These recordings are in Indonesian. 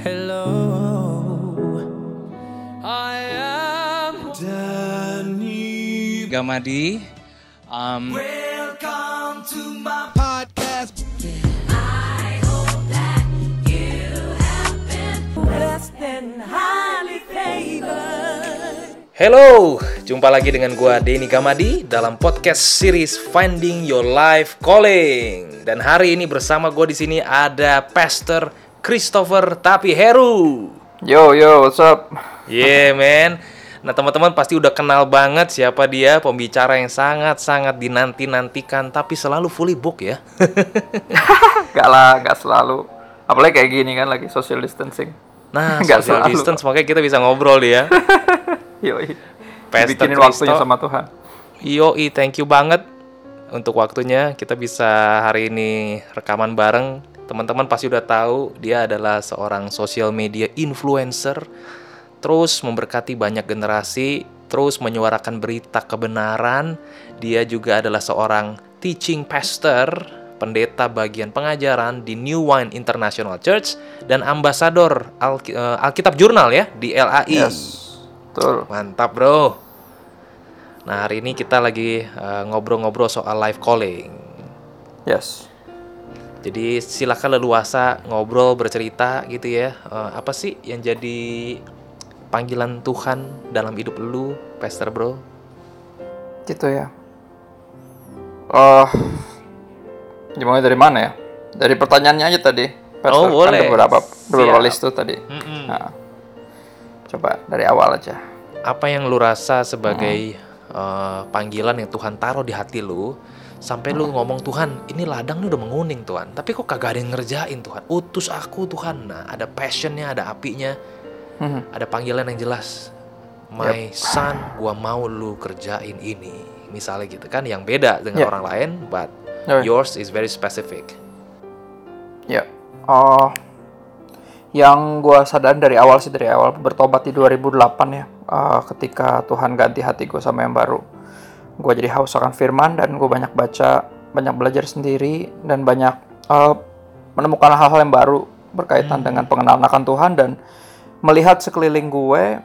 Hello, I am Danny Gamadi. Um, Welcome to my podcast. Hello, jumpa lagi dengan gua Denny Gamadi dalam podcast series Finding Your Life Calling. Dan hari ini bersama gua di sini ada Pastor Christopher Tapi Heru. Yo yo, what's up? Yeah, man. Nah, teman-teman pasti udah kenal banget siapa dia, pembicara yang sangat-sangat dinanti-nantikan tapi selalu fully book ya. Gak lah, gak selalu. Apalagi kayak gini kan lagi social distancing. Nah, Nggak social selalu. distance makanya kita bisa ngobrol dia. Yo, Pastor bikinin Christo. waktunya sama Tuhan. Yoi, thank you banget untuk waktunya. Kita bisa hari ini rekaman bareng. Teman-teman pasti udah tahu dia adalah seorang social media influencer. Terus memberkati banyak generasi, terus menyuarakan berita kebenaran. Dia juga adalah seorang teaching pastor, pendeta bagian pengajaran di New Wine International Church dan ambasador Alki- eh, Alkitab Jurnal ya di LAI. Yes, betul. Mantap bro. Nah hari ini kita lagi eh, ngobrol-ngobrol soal live calling. Yes. Jadi silakan leluasa ngobrol bercerita gitu ya. Eh, apa sih yang jadi panggilan Tuhan dalam hidup lu, Pastor Bro? Gitu ya. Oh, gimana dari mana ya? Dari pertanyaannya aja tadi. Oh, Kan boleh. ada beberapa beberapa Siap. list tuh tadi. Nah, coba dari awal aja. Apa yang lu rasa sebagai eh, panggilan yang Tuhan taruh di hati lu? Sampai lu ngomong Tuhan, ini ladang nih udah menguning Tuhan. Tapi kok kagak ada yang ngerjain Tuhan? Utus aku Tuhan. Nah ada passionnya, ada apinya. Mhm. ada panggilan yang jelas. My son, gua mau lu kerjain ini. Misalnya gitu kan, yang beda dengan Yep. orang lain, but Oke. yours is very specific. Ya. Oh, yang gua sadar dari awal sih dari awal bertobat di 2008 ya. eh, ketika Tuhan ganti hati gue sama yang baru. Gue jadi haus akan firman dan gue banyak baca, banyak belajar sendiri dan banyak eh, menemukan hal-hal yang baru berkaitan dengan pengenalan akan Tuhan dan melihat sekeliling gue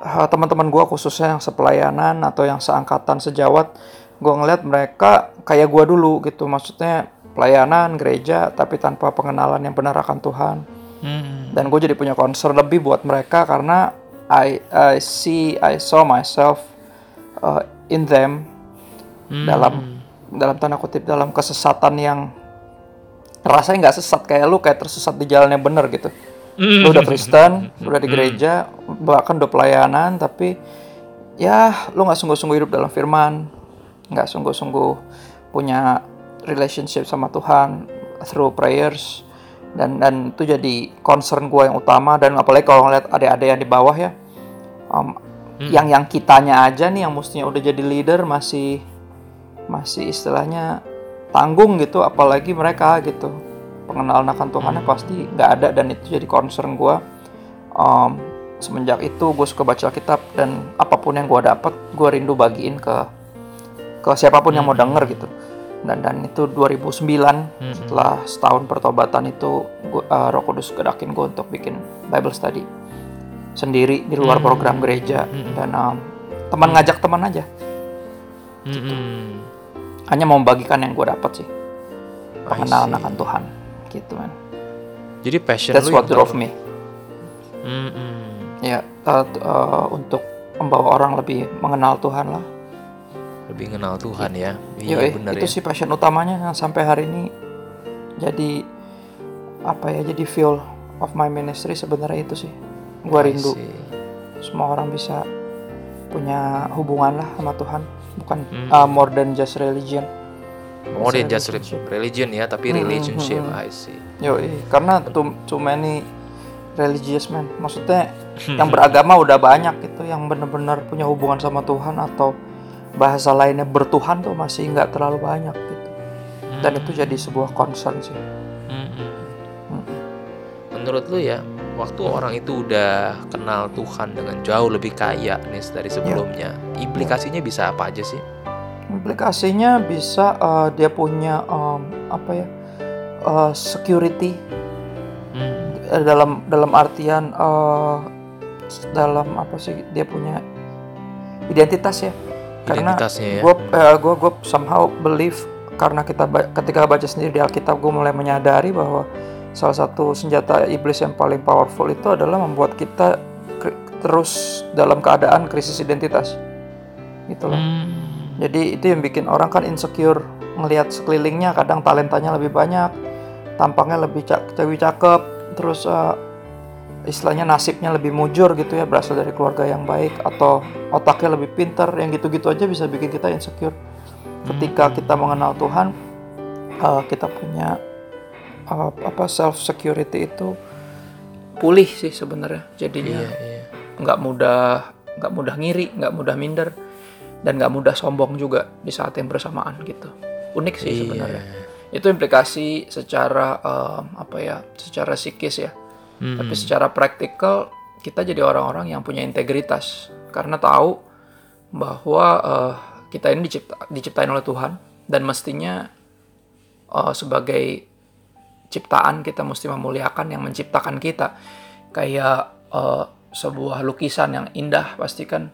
eh, teman-teman gue khususnya yang sepelayanan atau yang seangkatan sejawat gue ngeliat mereka kayak gue dulu gitu. Maksudnya pelayanan gereja tapi tanpa pengenalan yang benar akan Tuhan. Dan gue jadi punya concern lebih buat mereka karena I I see I saw myself uh, in them dalam dalam tanda kutip dalam kesesatan yang rasanya nggak sesat kayak lu kayak tersesat di jalan yang benar gitu. Lu udah Kristen lu udah di gereja bahkan udah pelayanan tapi ya lu nggak sungguh-sungguh hidup dalam firman nggak sungguh-sungguh punya relationship sama Tuhan through prayers dan dan itu jadi concern gue yang utama dan apalagi kalau ngeliat adik-adik yang di bawah ya um, yang yang kitanya aja nih yang mestinya udah jadi leader masih masih istilahnya tanggung gitu apalagi mereka gitu. Pengenalan akan Tuhannya pasti nggak ada dan itu jadi concern gue um, semenjak itu gue suka baca Alkitab dan apa pun yang gue dapat gue rindu bagiin ke ke siapa pun yang mau denger gitu. Dan dan itu 2009 setelah setahun pertobatan itu gua, uh, Roh Kudus gedakin gue untuk bikin Bible study sendiri di luar program gereja. Dan um, teman ngajak teman aja. Mm-mm. hanya mau membagikan yang gue dapat sih. Pengenalan akan Tuhan. Gitu man. Jadi passion that's lu what drove me. Mm-mm. ya uh, uh, untuk membawa orang lebih mengenal Tuhan lah. Lebih kenal Tuhan ya. Iya Yoi, benar itu ya. sih passion utamanya yang sampai hari ini jadi apa ya jadi fuel of my ministry sebenarnya itu sih gua I rindu semua orang bisa punya hubungan lah sama Tuhan bukan Hmm. uh, more than just religion More than just Relationship. religion ya, tapi Mm-mm, relationship. mm-mm. I see. Yoi, karena too, too many religious man maksudnya yang beragama udah banyak gitu yang benar-benar punya hubungan sama Tuhan atau bahasa lainnya bertuhan tuh masih nggak terlalu banyak gitu dan itu jadi sebuah concern sih Mm-mm. Mm. Menurut lu ya, waktu orang itu udah kenal Tuhan dengan jauh lebih kaya nih dari sebelumnya, implikasinya bisa apa aja sih? implikasinya bisa uh, dia punya um, apa ya uh, security Hmm. eh, dalam dalam artian eh, dalam apa sih dia punya identitas ya karena ya. gue gue gue somehow believe karena kita ba- ketika baca sendiri di Alkitab gue mulai menyadari bahwa salah satu senjata iblis yang paling powerful itu adalah membuat kita terus dalam keadaan krisis identitas. Gitu loh. Hmm. jadi itu yang bikin orang kan insecure ngelihat sekelilingnya kadang talentanya lebih banyak tampangnya lebih cak lebih cakep terus eh, istilahnya nasibnya lebih mujur gitu ya berasal dari keluarga yang baik atau otaknya lebih pintar yang gitu-gitu aja bisa bikin kita insecure. Ketika kita mengenal Tuhan eh, kita punya apa self security itu pulih sih sebenarnya jadinya Iya, iya. nggak mudah nggak mudah ngiri nggak mudah minder dan nggak mudah sombong juga di saat yang bersamaan gitu unik sih Iya. sebenarnya itu implikasi secara em, apa ya secara psikis ya Hmm. tapi secara praktikal kita jadi orang-orang yang punya integritas karena tahu bahwa eh, kita ini dicipta, diciptain oleh Tuhan dan mestinya eh, sebagai ciptaan kita mesti memuliakan yang menciptakan kita. Kayak eh, sebuah lukisan yang indah pasti kan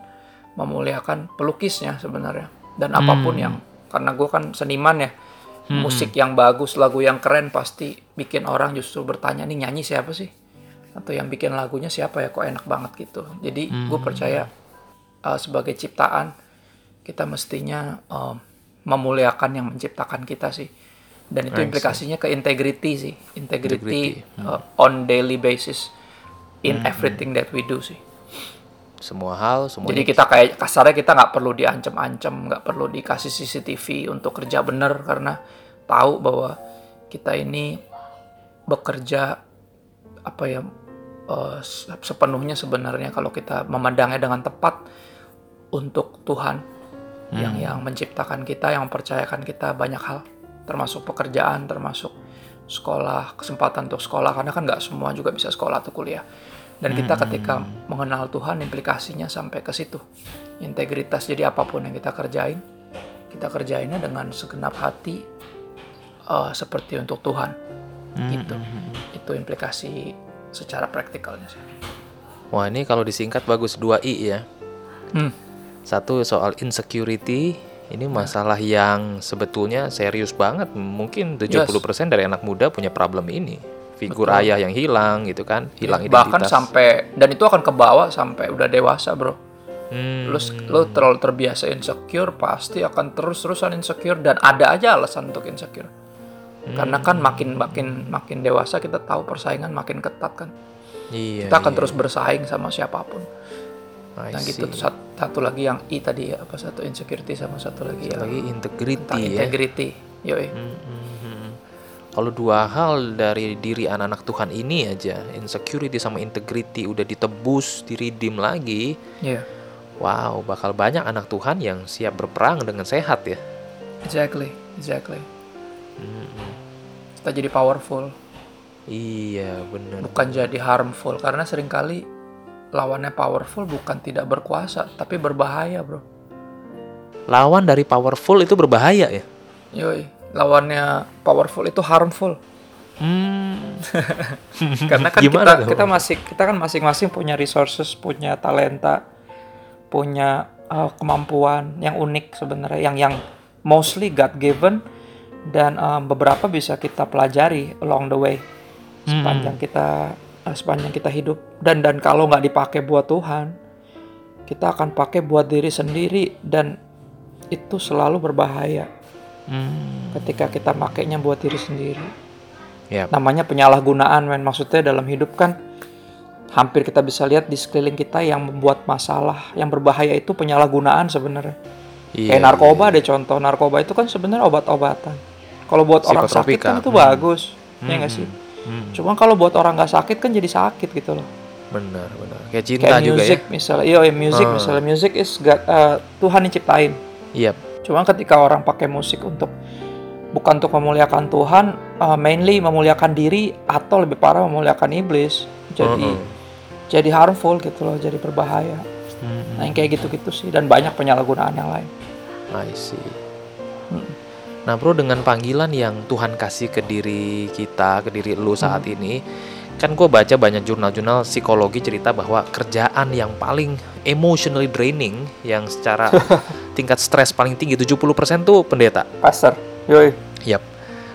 memuliakan pelukisnya sebenarnya. Dan apa pun yang karena gue kan seniman ya musik yang bagus lagu yang keren pasti bikin orang justru bertanya nih nyanyi siapa sih? Atau yang bikin lagunya siapa ya kok enak banget gitu. Jadi gue percaya uh, sebagai ciptaan kita mestinya um, memuliakan yang menciptakan kita sih dan itu implikasinya ke integrity sih. Integrity, uh, on daily basis in everything that we do sih. Semua hal, semuanya jadi kita kayak kasarnya kita nggak perlu diancam-ancam, nggak perlu dikasih CCTV untuk kerja bener karena tahu bahwa kita ini bekerja apa ya se- sepenuhnya sebenarnya kalau kita memandangnya dengan tepat untuk Tuhan yang yang menciptakan kita, yang mempercayakan kita banyak hal, termasuk pekerjaan, termasuk sekolah, kesempatan untuk sekolah karena kan nggak semua juga bisa sekolah atau kuliah. Dan kita ketika mengenal Tuhan implikasinya sampai ke situ. Integritas jadi apa pun yang kita kerjain, kita kerjainnya dengan segenap hati eh, seperti untuk Tuhan. Gitu. Itu implikasi secara praktikalnya sih. Wah ini kalau disingkat bagus 2I ya. Hmm. Satu soal insecurity, ini masalah yang sebetulnya serius banget. Mungkin 70% dari anak muda punya problem ini. Figur Betul. ayah yang hilang gitu kan, hilang Bahkan identitas. sampai dan itu akan kebawa sampai udah dewasa, Bro. Hmm, Lu lu terlalu terbiasa insecure, pasti akan terus-terusan insecure dan ada aja alasan untuk insecure. Karena kan makin makin makin dewasa kita tahu persaingan makin ketat kan. iya, Kita akan iya. terus bersaing sama siapa pun. Nah gitu see. tuh sat- satu lagi yang I tadi ya, apa satu insecurity sama satu lagi ya lagi integrity ya. integrity. Yoi. Mhm. Kalau dua hal dari diri anak-anak Tuhan ini aja, insecurity sama integrity udah ditebus, diridim lagi, Iya. wow, bakal banyak anak Tuhan yang siap berperang dengan sehat ya. Exactly, exactly. Kita jadi powerful, Iya, bener. bukan jadi harmful karena sering kali lawannya powerful bukan tidak berkuasa tapi berbahaya, Bro. Lawan dari powerful itu berbahaya ya. Yoi, lawannya powerful itu harmful. Hmm. Karena kan Gimana kita tuh? kita masih kita kan masing-masing punya resources, punya talenta, punya uh, kemampuan yang unik sebenarnya yang yang mostly God given dan um, beberapa bisa kita pelajari along the way sepanjang kita uh, sepanjang kita hidup. Dan dan kalau nggak dipakai buat Tuhan kita akan pakai buat diri sendiri. Dan itu selalu berbahaya Hmm. ketika kita makainya buat diri sendiri. Yap. namanya penyalahgunaan men. Maksudnya dalam hidup kan hampir kita bisa lihat di sekeliling kita yang membuat masalah yang berbahaya itu penyalahgunaan sebenarnya. Iya, kayak narkoba deh contoh. Narkoba itu kan sebenarnya obat-obatan. Kalau buat orang sakit kan itu Hmm. bagus. Ya nggak sih Hmm. cuma kalau buat orang nggak sakit kan jadi sakit gitu loh Benar, benar. Kayak cinta kayak juga music misalnya iya iya, music Ah. misalnya music is God, uh, Tuhan yang ciptain ya. Yap. Cuma ketika orang pakai musik untuk bukan untuk memuliakan Tuhan, uh, mainly memuliakan diri atau lebih parah memuliakan iblis, jadi Heeh. jadi harmful gitu loh, jadi berbahaya. Hmm. Nah yang kayak gitu-gitu sih dan banyak penyalahgunaan yang lain. I see. Nah, bro, dengan panggilan yang Tuhan kasih ke diri kita, ke diri lu saat Hmm. ini, kan gue baca banyak jurnal-jurnal psikologi cerita bahwa kerjaan yang paling emotionally draining yang secara tingkat stres paling tinggi 70% tuh pendeta. Pastor, yoi, Yap.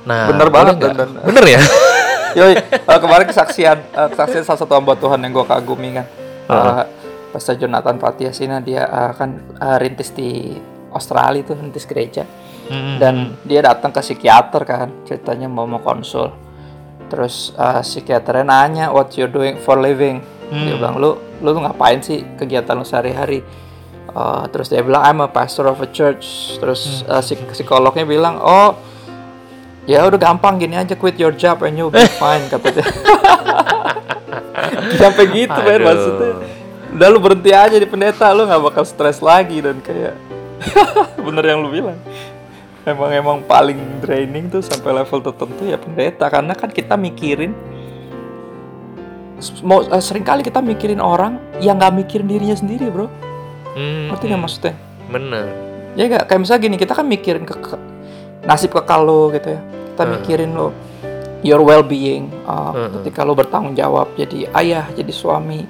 Nah, Bener banget, dan- dan- Bener ya? yoi. Eh, kemarin kesaksian, eh, kesaksian salah satu hamba Tuhan yang gue kagumi kan. Eh, Pastor Jonathan Patiasina dia kan eh, rintis di Australia tuh rintis gereja. Hmm. dan dia datang ke psikiater kan ceritanya mau mau konsul. Terus uh, psikiaternya nanya what you doing for living? Dia bilang lu lu tuh ngapain sih kegiatan lu sehari-hari? Uh, terus dia bilang I'm a pastor of a church. Terus uh, psik- psikolognya bilang oh ya udah gampang gini aja quit your job and you'll be fine kata dia sampai gitu men Aduh. maksudnya. Udah lu berhenti aja di pendeta lu nggak bakal stres lagi dan kayak bener yang lu bilang emang emang paling draining tuh sampai level tertentu ya pendeta karena kan kita mikirin mau eh, sering kali kita mikirin orang yang nggak mikirin dirinya sendiri bro Hmm, ngerti nggak maksudnya Bener. ya nggak kayak misalnya gini kita kan mikirin ke, ke- nasib kekal lo gitu ya kita Hmm. mikirin lo your well being uh, Hmm. ketika lo bertanggung jawab jadi ayah jadi suami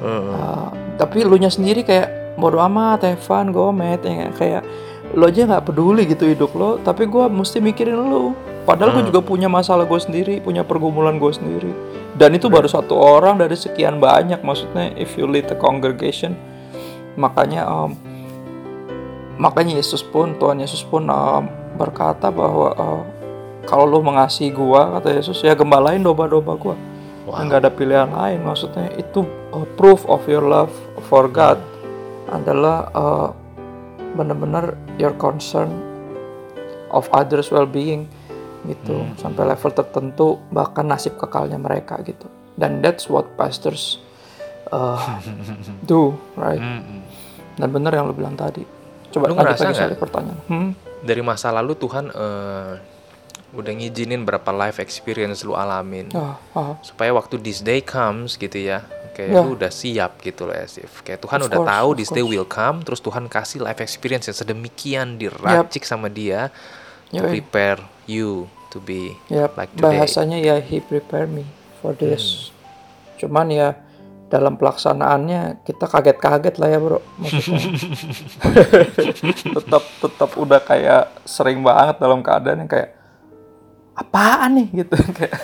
Hmm. Uh, tapi lu nya sendiri kayak bodo amat have fun go met ya kayak lo aja nggak peduli gitu hidup lo tapi gua mesti mikirin lu padahal gue Hmm. juga punya masalah gue sendiri punya pergumulan gue sendiri. Dan itu baru satu orang dari sekian banyak maksudnya if you lead the congregation. Makanya um, makanya Yesus pun Tuhan Yesus pun um, berkata bahwa uh, kalau lu mengasihi gua kata Yesus ya gembalain domba-domba gua. Wow. nggak ada pilihan lain maksudnya itu uh, proof of your love for God adalah uh, benar-benar your concern of others well-being gitu sampai level tertentu bahkan nasib kekalnya mereka gitu dan that's what pastors uh, do right Hmm. dan benar yang lu bilang tadi coba Lu lanjut ngerasa lagi soal pertanyaan hmm? Dari masa lalu Tuhan eh, udah ngizinin berapa life experience lu alamin. ah, ah. supaya waktu this day comes gitu ya kayak Ya. lu udah siap gitu loh Asif kayak Tuhan Of udah course, tahu this day will come terus Tuhan kasih life experience yang sedemikian diracik sama dia to prepare you to be Ya, like today bahasanya ya he prepare me for Hmm. this. Cuman ya dalam pelaksanaannya kita kaget-kaget lah ya bro. Tetap tetap udah kayak sering banget dalam keadaan yang kayak apaan nih gitu kayak.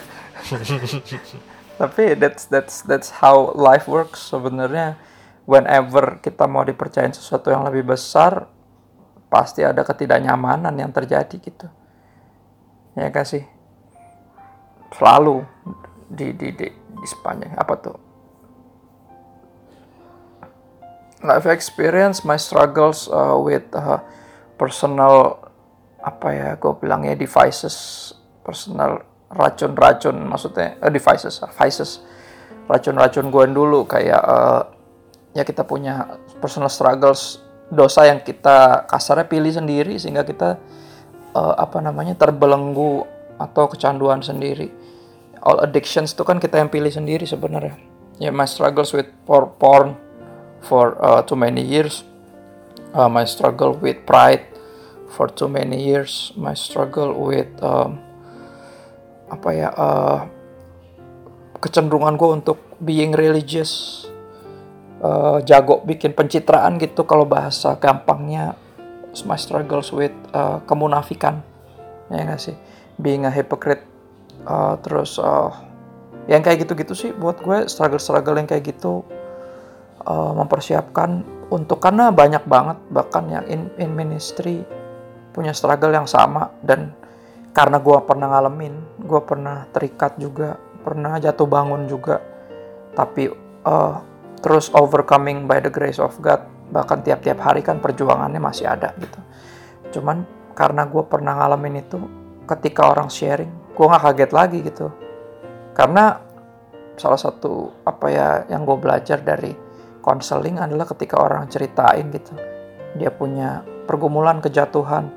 Tapi that's that's that's how life works sebenarnya. Whenever kita mau dipercayain sesuatu yang lebih besar, pasti ada ketidaknyamanan yang terjadi gitu. Ya kan sih? Selalu di di di, di sepanjang apa tuh? Life experience, my struggles uh, with uh, personal apa ya gue bilangnya devices, personal racun-racun maksudnya eh, devices, vices, racun-racun gue dulu kayak eh, ya kita punya personal struggles, dosa yang kita kasarnya pilih sendiri sehingga kita eh, apa namanya terbelenggu atau kecanduan sendiri. All addictions itu kan kita yang pilih sendiri sebenarnya. Ya my struggles with por- porn for uh, too many years. Uh, my struggle with pride for too many years. My struggle with um, apa ya uh, kecenderungan gue untuk being religious. Uh, jago bikin pencitraan gitu kalau bahasa gampangnya. My struggles with uh, kemunafikan. Ya nggak sih? Being a hypocrite. Uh, terus uh, yang kayak gitu-gitu sih buat gue struggle-struggle yang kayak gitu uh, mempersiapkan untuk karena banyak banget bahkan yang in, in ministry punya struggle yang sama dan karena gue pernah ngalamin gue pernah terikat juga pernah jatuh bangun juga. Tapi uh, terus overcoming by the grace of God bahkan tiap-tiap hari kan perjuangannya masih ada gitu. Cuman karena gue pernah ngalamin itu ketika orang sharing gue nggak kaget lagi gitu. Karena salah satu apa ya yang gue belajar dari konseling adalah ketika orang ceritain gitu. Dia punya pergumulan kejatuhan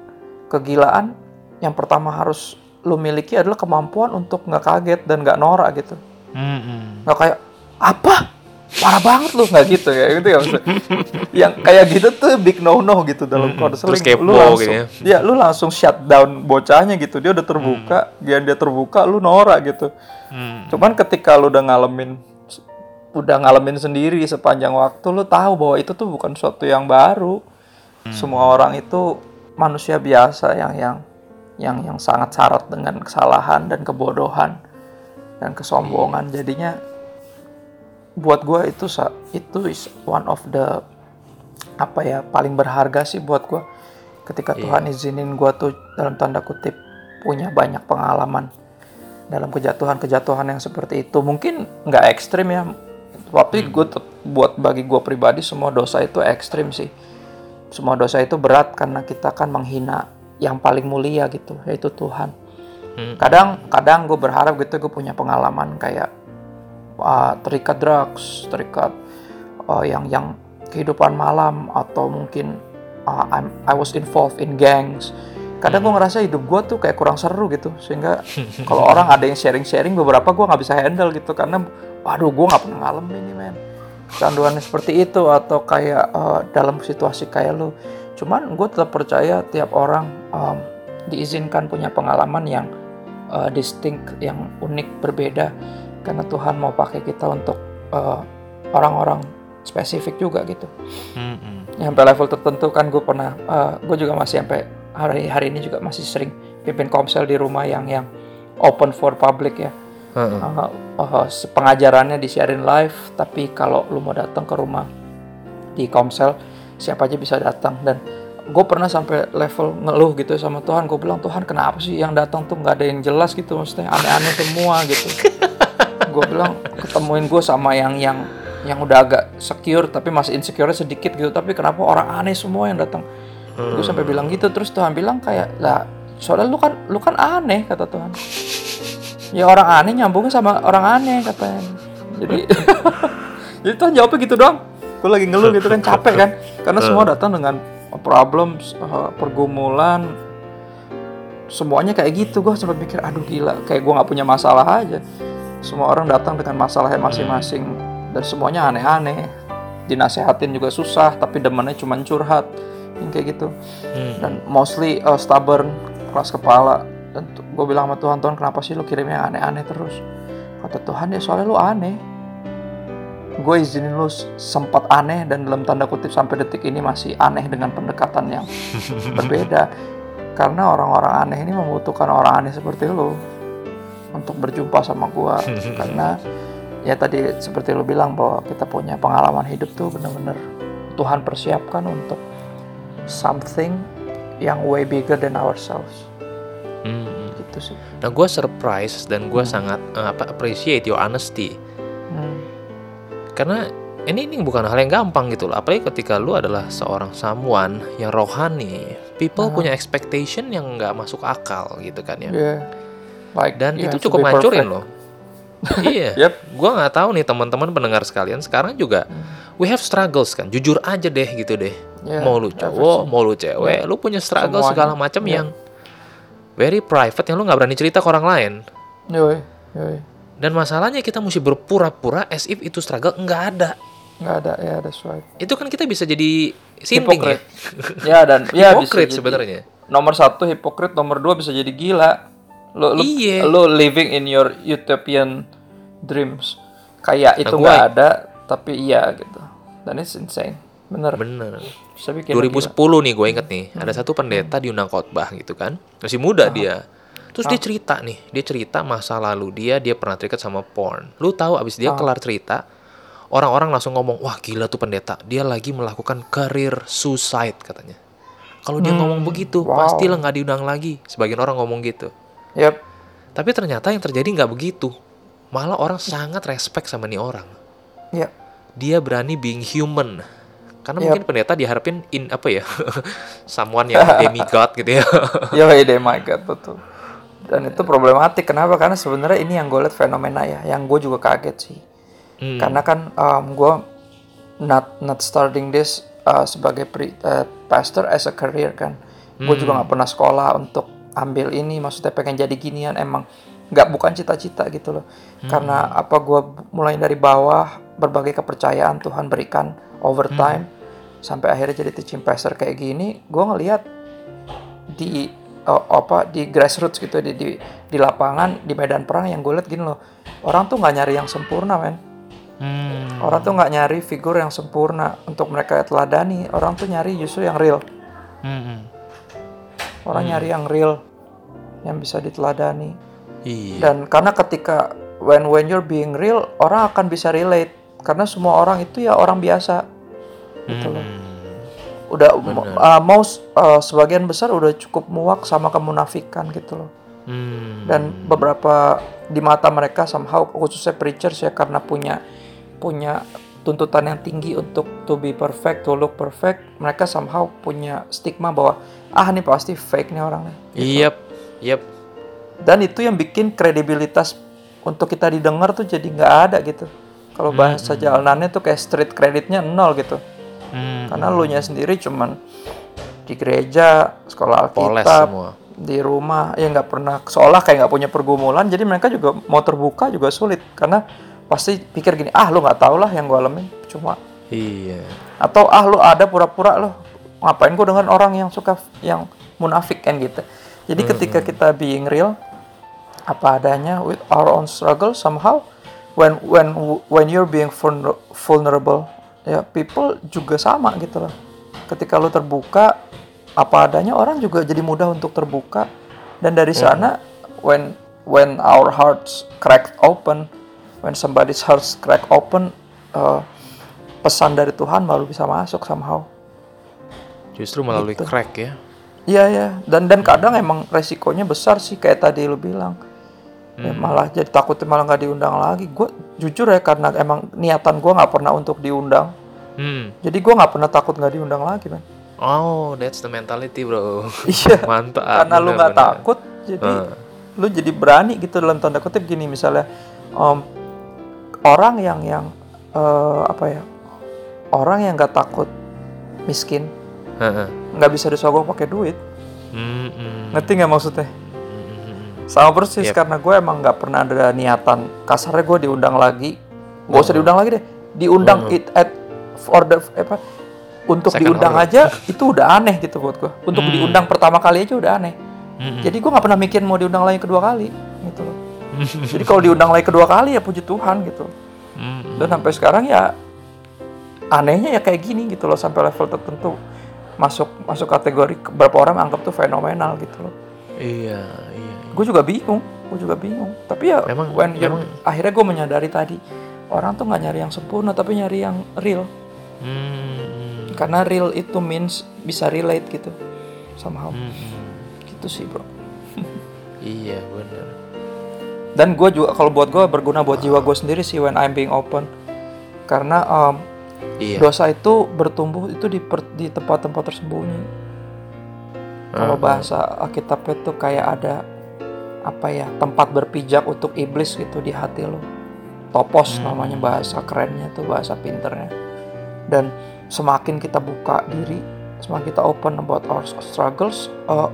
kegilaan yang pertama harus lu miliki adalah kemampuan untuk nggak kaget dan nggak norak gitu. Hmm, nggak kayak apa? Parah banget lu. Nggak gitu ya gitu ya maksudnya. yang kayak gitu tuh big no no gitu dalam Terus kepo lu langsung gitu ya. ya lu langsung shut down bocahnya gitu. Dia udah terbuka dia dia terbuka lu norak gitu. Hmm. cuman ketika lu udah ngalamin udah ngalamin sendiri sepanjang waktu lu tahu bahwa itu tuh bukan suatu yang baru. Semua orang itu manusia biasa yang yang yang yang sangat syarat dengan kesalahan dan kebodohan dan kesombongan. Jadinya buat gua itu itu is one of the apa ya paling berharga sih buat gua. Ketika Tuhan izinin gua tuh dalam tanda kutip punya banyak pengalaman dalam kejatuhan-kejatuhan yang seperti itu. Mungkin nggak ekstrim ya. Tapi gue buat bagi gue pribadi semua dosa itu ekstrim sih. Semua dosa itu berat karena kita kan menghina yang paling mulia gitu yaitu Tuhan. Hmm. kadang kadang gue berharap gitu gue punya pengalaman kayak uh, terikat drugs terikat uh, yang yang kehidupan malam atau mungkin uh, I'm, I was involved in gangs. Kadang gue ngerasa hidup gue tuh kayak kurang seru gitu sehingga kalau orang ada yang sharing-sharing beberapa gue nggak bisa handle gitu karena waduh gue nggak pernah ngalamin ini men. Canduannya seperti itu atau kayak uh, dalam situasi kayak lu cuman gue tetap percaya tiap orang um, diizinkan punya pengalaman yang uh, distinct yang unik berbeda karena Tuhan mau pakai kita untuk uh, orang-orang spesifik juga gitu Hmm, hmm. sampai level tertentu kan gue pernah gue juga masih sampai hari hari ini juga masih sering pimpin komsel di rumah yang yang open for public ya Heeh. Uh, uh, pengajarannya disiarin live tapi kalau lu mau datang ke rumah di komsel siapa aja bisa datang. Dan gue pernah sampai level ngeluh gitu sama Tuhan. Gue bilang Tuhan kenapa sih yang datang tuh nggak ada yang jelas gitu? Maksudnya aneh-aneh semua gitu. Gue bilang ketemuin gue sama yang yang yang udah agak secure tapi masih insecure sedikit gitu. Tapi kenapa orang aneh semua yang datang? Gue sampai bilang gitu. Terus Tuhan bilang kayak lah soalnya lu kan lu kan aneh kata Tuhan. Ya orang aneh nyambungnya sama orang aneh katanya. Jadi jadi Tuhan jawabnya gitu doang gue lagi ngeluh gitu kan capek kan? Karena semua datang dengan problem uh, pergumulan. Semuanya kayak gitu gue sempat mikir aduh gila kayak gue nggak punya masalah aja. Semua orang datang dengan masalahnya masing-masing dan semuanya aneh-aneh. Dinasehatin juga susah tapi demennya cuma curhat yang kayak gitu. Hmm. dan mostly uh, stubborn keras kepala. Dan gue bilang sama Tuhan Tuhan kenapa sih lu kirim yang aneh-aneh terus? Kata Tuhan ya soalnya lu aneh gue izinin lu sempat aneh dan dalam tanda kutip sampai detik ini masih aneh dengan pendekatan yang berbeda. Karena orang-orang aneh ini membutuhkan orang aneh seperti lu untuk berjumpa sama gue karena ya tadi seperti lu bilang bahwa kita punya pengalaman hidup tuh bener-bener Tuhan persiapkan untuk something yang way bigger than ourselves. Hmm. gitu sih. Nah, gue surprise dan gue sangat eh, apa appreciate your honesty. Hmm. Karena ini ini bukan hal yang gampang gitu loh. Apalagi ketika lu adalah seorang someone yang rohani, people Ah. punya expectation yang nggak masuk akal gitu kan ya. Yeah. Like, Dan you itu cukup perfect. loh. iya. Yep. Gua nggak tahu nih teman-teman pendengar sekalian sekarang juga we have struggles kan. Jujur aja deh gitu deh. Yeah, mau lu cowok, mau lu cewek, lu punya struggle Semuanya. segala macam Yeah. yang very private yang lu nggak berani cerita ke orang lain. Yoi, yoi. Dan masalahnya kita mesti berpura-pura as if itu struggle nggak ada. nggak ada ya that's right Itu kan kita bisa jadi sinting ya. Hipokrit. ya dan ya Hipokrit sebenarnya. nomor satu hipokrit nomor dua bisa jadi gila lo lo, Iya. lo living in your utopian dreams kayak itu Nah, gua- nggak ada tapi iya gitu dan it's insane bener Bener. bisa bikin lo 2010 nih gue inget nih ada satu pendeta diundang khotbah gitu kan masih muda dia terus dia cerita nih dia cerita masa lalu dia dia pernah terikat sama porn. Lu tahu abis dia kelar cerita orang-orang langsung ngomong wah gila tuh pendeta dia lagi melakukan career suicide katanya. Kalau dia ngomong begitu wow. pastilah nggak diundang lagi. Sebagian orang ngomong gitu. Yep. Tapi ternyata yang terjadi nggak begitu. Malah orang sangat respect sama nih orang. Ya dia berani being human. Karena Yap. mungkin pendeta diharapin in apa ya someone yang demigod gitu ya. Ya deh my god betul dan itu problematik. Kenapa? Karena sebenarnya ini yang gue lihat fenomena ya. Yang gue juga kaget sih. Hmm. karena kan um, gue not not starting this uh, sebagai pri- uh, pastor as a career kan. Gue juga nggak pernah sekolah untuk ambil ini. Maksudnya pengen jadi ginian. Emang nggak bukan cita-cita gitu loh. Karena apa gue mulai dari bawah berbagai kepercayaan Tuhan berikan over time sampai akhirnya jadi teaching pastor kayak gini gue ngelihat di uh, apa di grassroots gitu di, di di lapangan di medan perang yang gue lihat gini loh. Orang tuh nggak nyari yang sempurna men. Hmm. orang tuh nggak nyari figur yang sempurna untuk mereka teladani. Orang tuh nyari justru yang real. Hmm, hmm. orang nyari yang real yang bisa diteladani. Iya. dan karena ketika when when you're being real orang akan bisa relate. Karena semua orang itu ya orang biasa. Gitu loh Hmm. udah uh, mau uh, sebagian besar udah cukup muak sama kemunafikan gitu loh Hmm. dan beberapa di mata mereka somehow khususnya preachers ya karena punya punya tuntutan yang tinggi untuk to be perfect to look perfect mereka somehow punya stigma bahwa ah ini pasti fake nih orang nih Yep. Yep. dan itu yang bikin kredibilitas untuk kita didengar tuh jadi nggak ada gitu kalau bahasa jalanannya tuh kayak street creditnya nol gitu Hmm. karena lu nya sendiri cuman di gereja sekolah alkitab semua. di rumah ya nggak pernah seolah kayak nggak punya pergumulan jadi mereka juga mau terbuka juga sulit karena pasti pikir gini ah lu nggak tau lah yang gue alamin cuma Iya. atau ah lu ada pura-pura lo ngapain gue dengan orang yang suka yang munafik kan gitu jadi ketika kita being real apa adanya with our own struggle somehow when when when you're being vulner- vulnerable ya people juga sama gitu loh ketika lu terbuka apa adanya orang juga jadi mudah untuk terbuka dan dari sana when when our hearts cracked open when somebody's hearts crack open uh, pesan dari Tuhan baru bisa masuk somehow Justru melalui Gitu. crack ya. Iya ya, dan dan kadang emang resikonya besar sih kayak tadi lu bilang. Ya, malah jadi takutnya malah nggak diundang lagi. Gue jujur ya karena emang niatan gue nggak pernah untuk diundang. Hmm. Jadi gue nggak pernah takut nggak diundang lagi, man. Oh, that's the mentality, bro. Iya. Mantap. karena lu nggak takut, jadi Heeh. lu jadi berani gitu dalam tanda kutip gini misalnya em, orang yang yang eh, apa ya orang yang nggak takut miskin nggak bisa disogok pakai duit. Hmm, hmm. Ngerti nggak maksudnya? Hmm, Sama persis Yep. karena gue emang nggak pernah ada niatan kasarnya gue diundang lagi, gak usah diundang lagi deh, diundang it at for the apa untuk Second diundang order. aja itu udah aneh gitu buat gue. Untuk Hmm. diundang pertama kali aja udah aneh. Hmm, Jadi gue nggak pernah mikir mau diundang lagi kedua kali gitu loh. Jadi kalau diundang lagi kedua kali ya puji Tuhan gitu. hmm. Dan sampai sekarang ya anehnya ya kayak gini gitu loh sampai level tertentu masuk masuk kategori beberapa orang anggap tuh fenomenal gitu loh. Iya, iya. Gue juga bingung gue juga bingung. Tapi ya Memang- when memang- akhirnya gue menyadari tadi orang tuh nggak nyari yang sempurna tapi nyari yang real. Hmm, karena real itu means bisa relate gitu somehow. Hmm, hmm. gitu sih bro. Iya, bener. dan gue juga kalau buat gue berguna buat jiwa gue sendiri sih when I'm being open. Karena um, Iya. dosa itu bertumbuh itu di per- di tempat-tempat tersembunyi. Kalau Ah, bahasa Alkitab itu kayak ada apa ya tempat berpijak untuk iblis gitu di hati lo topos Hmm. namanya bahasa kerennya tuh bahasa pinternya dan semakin kita buka diri semakin kita open about our struggles eh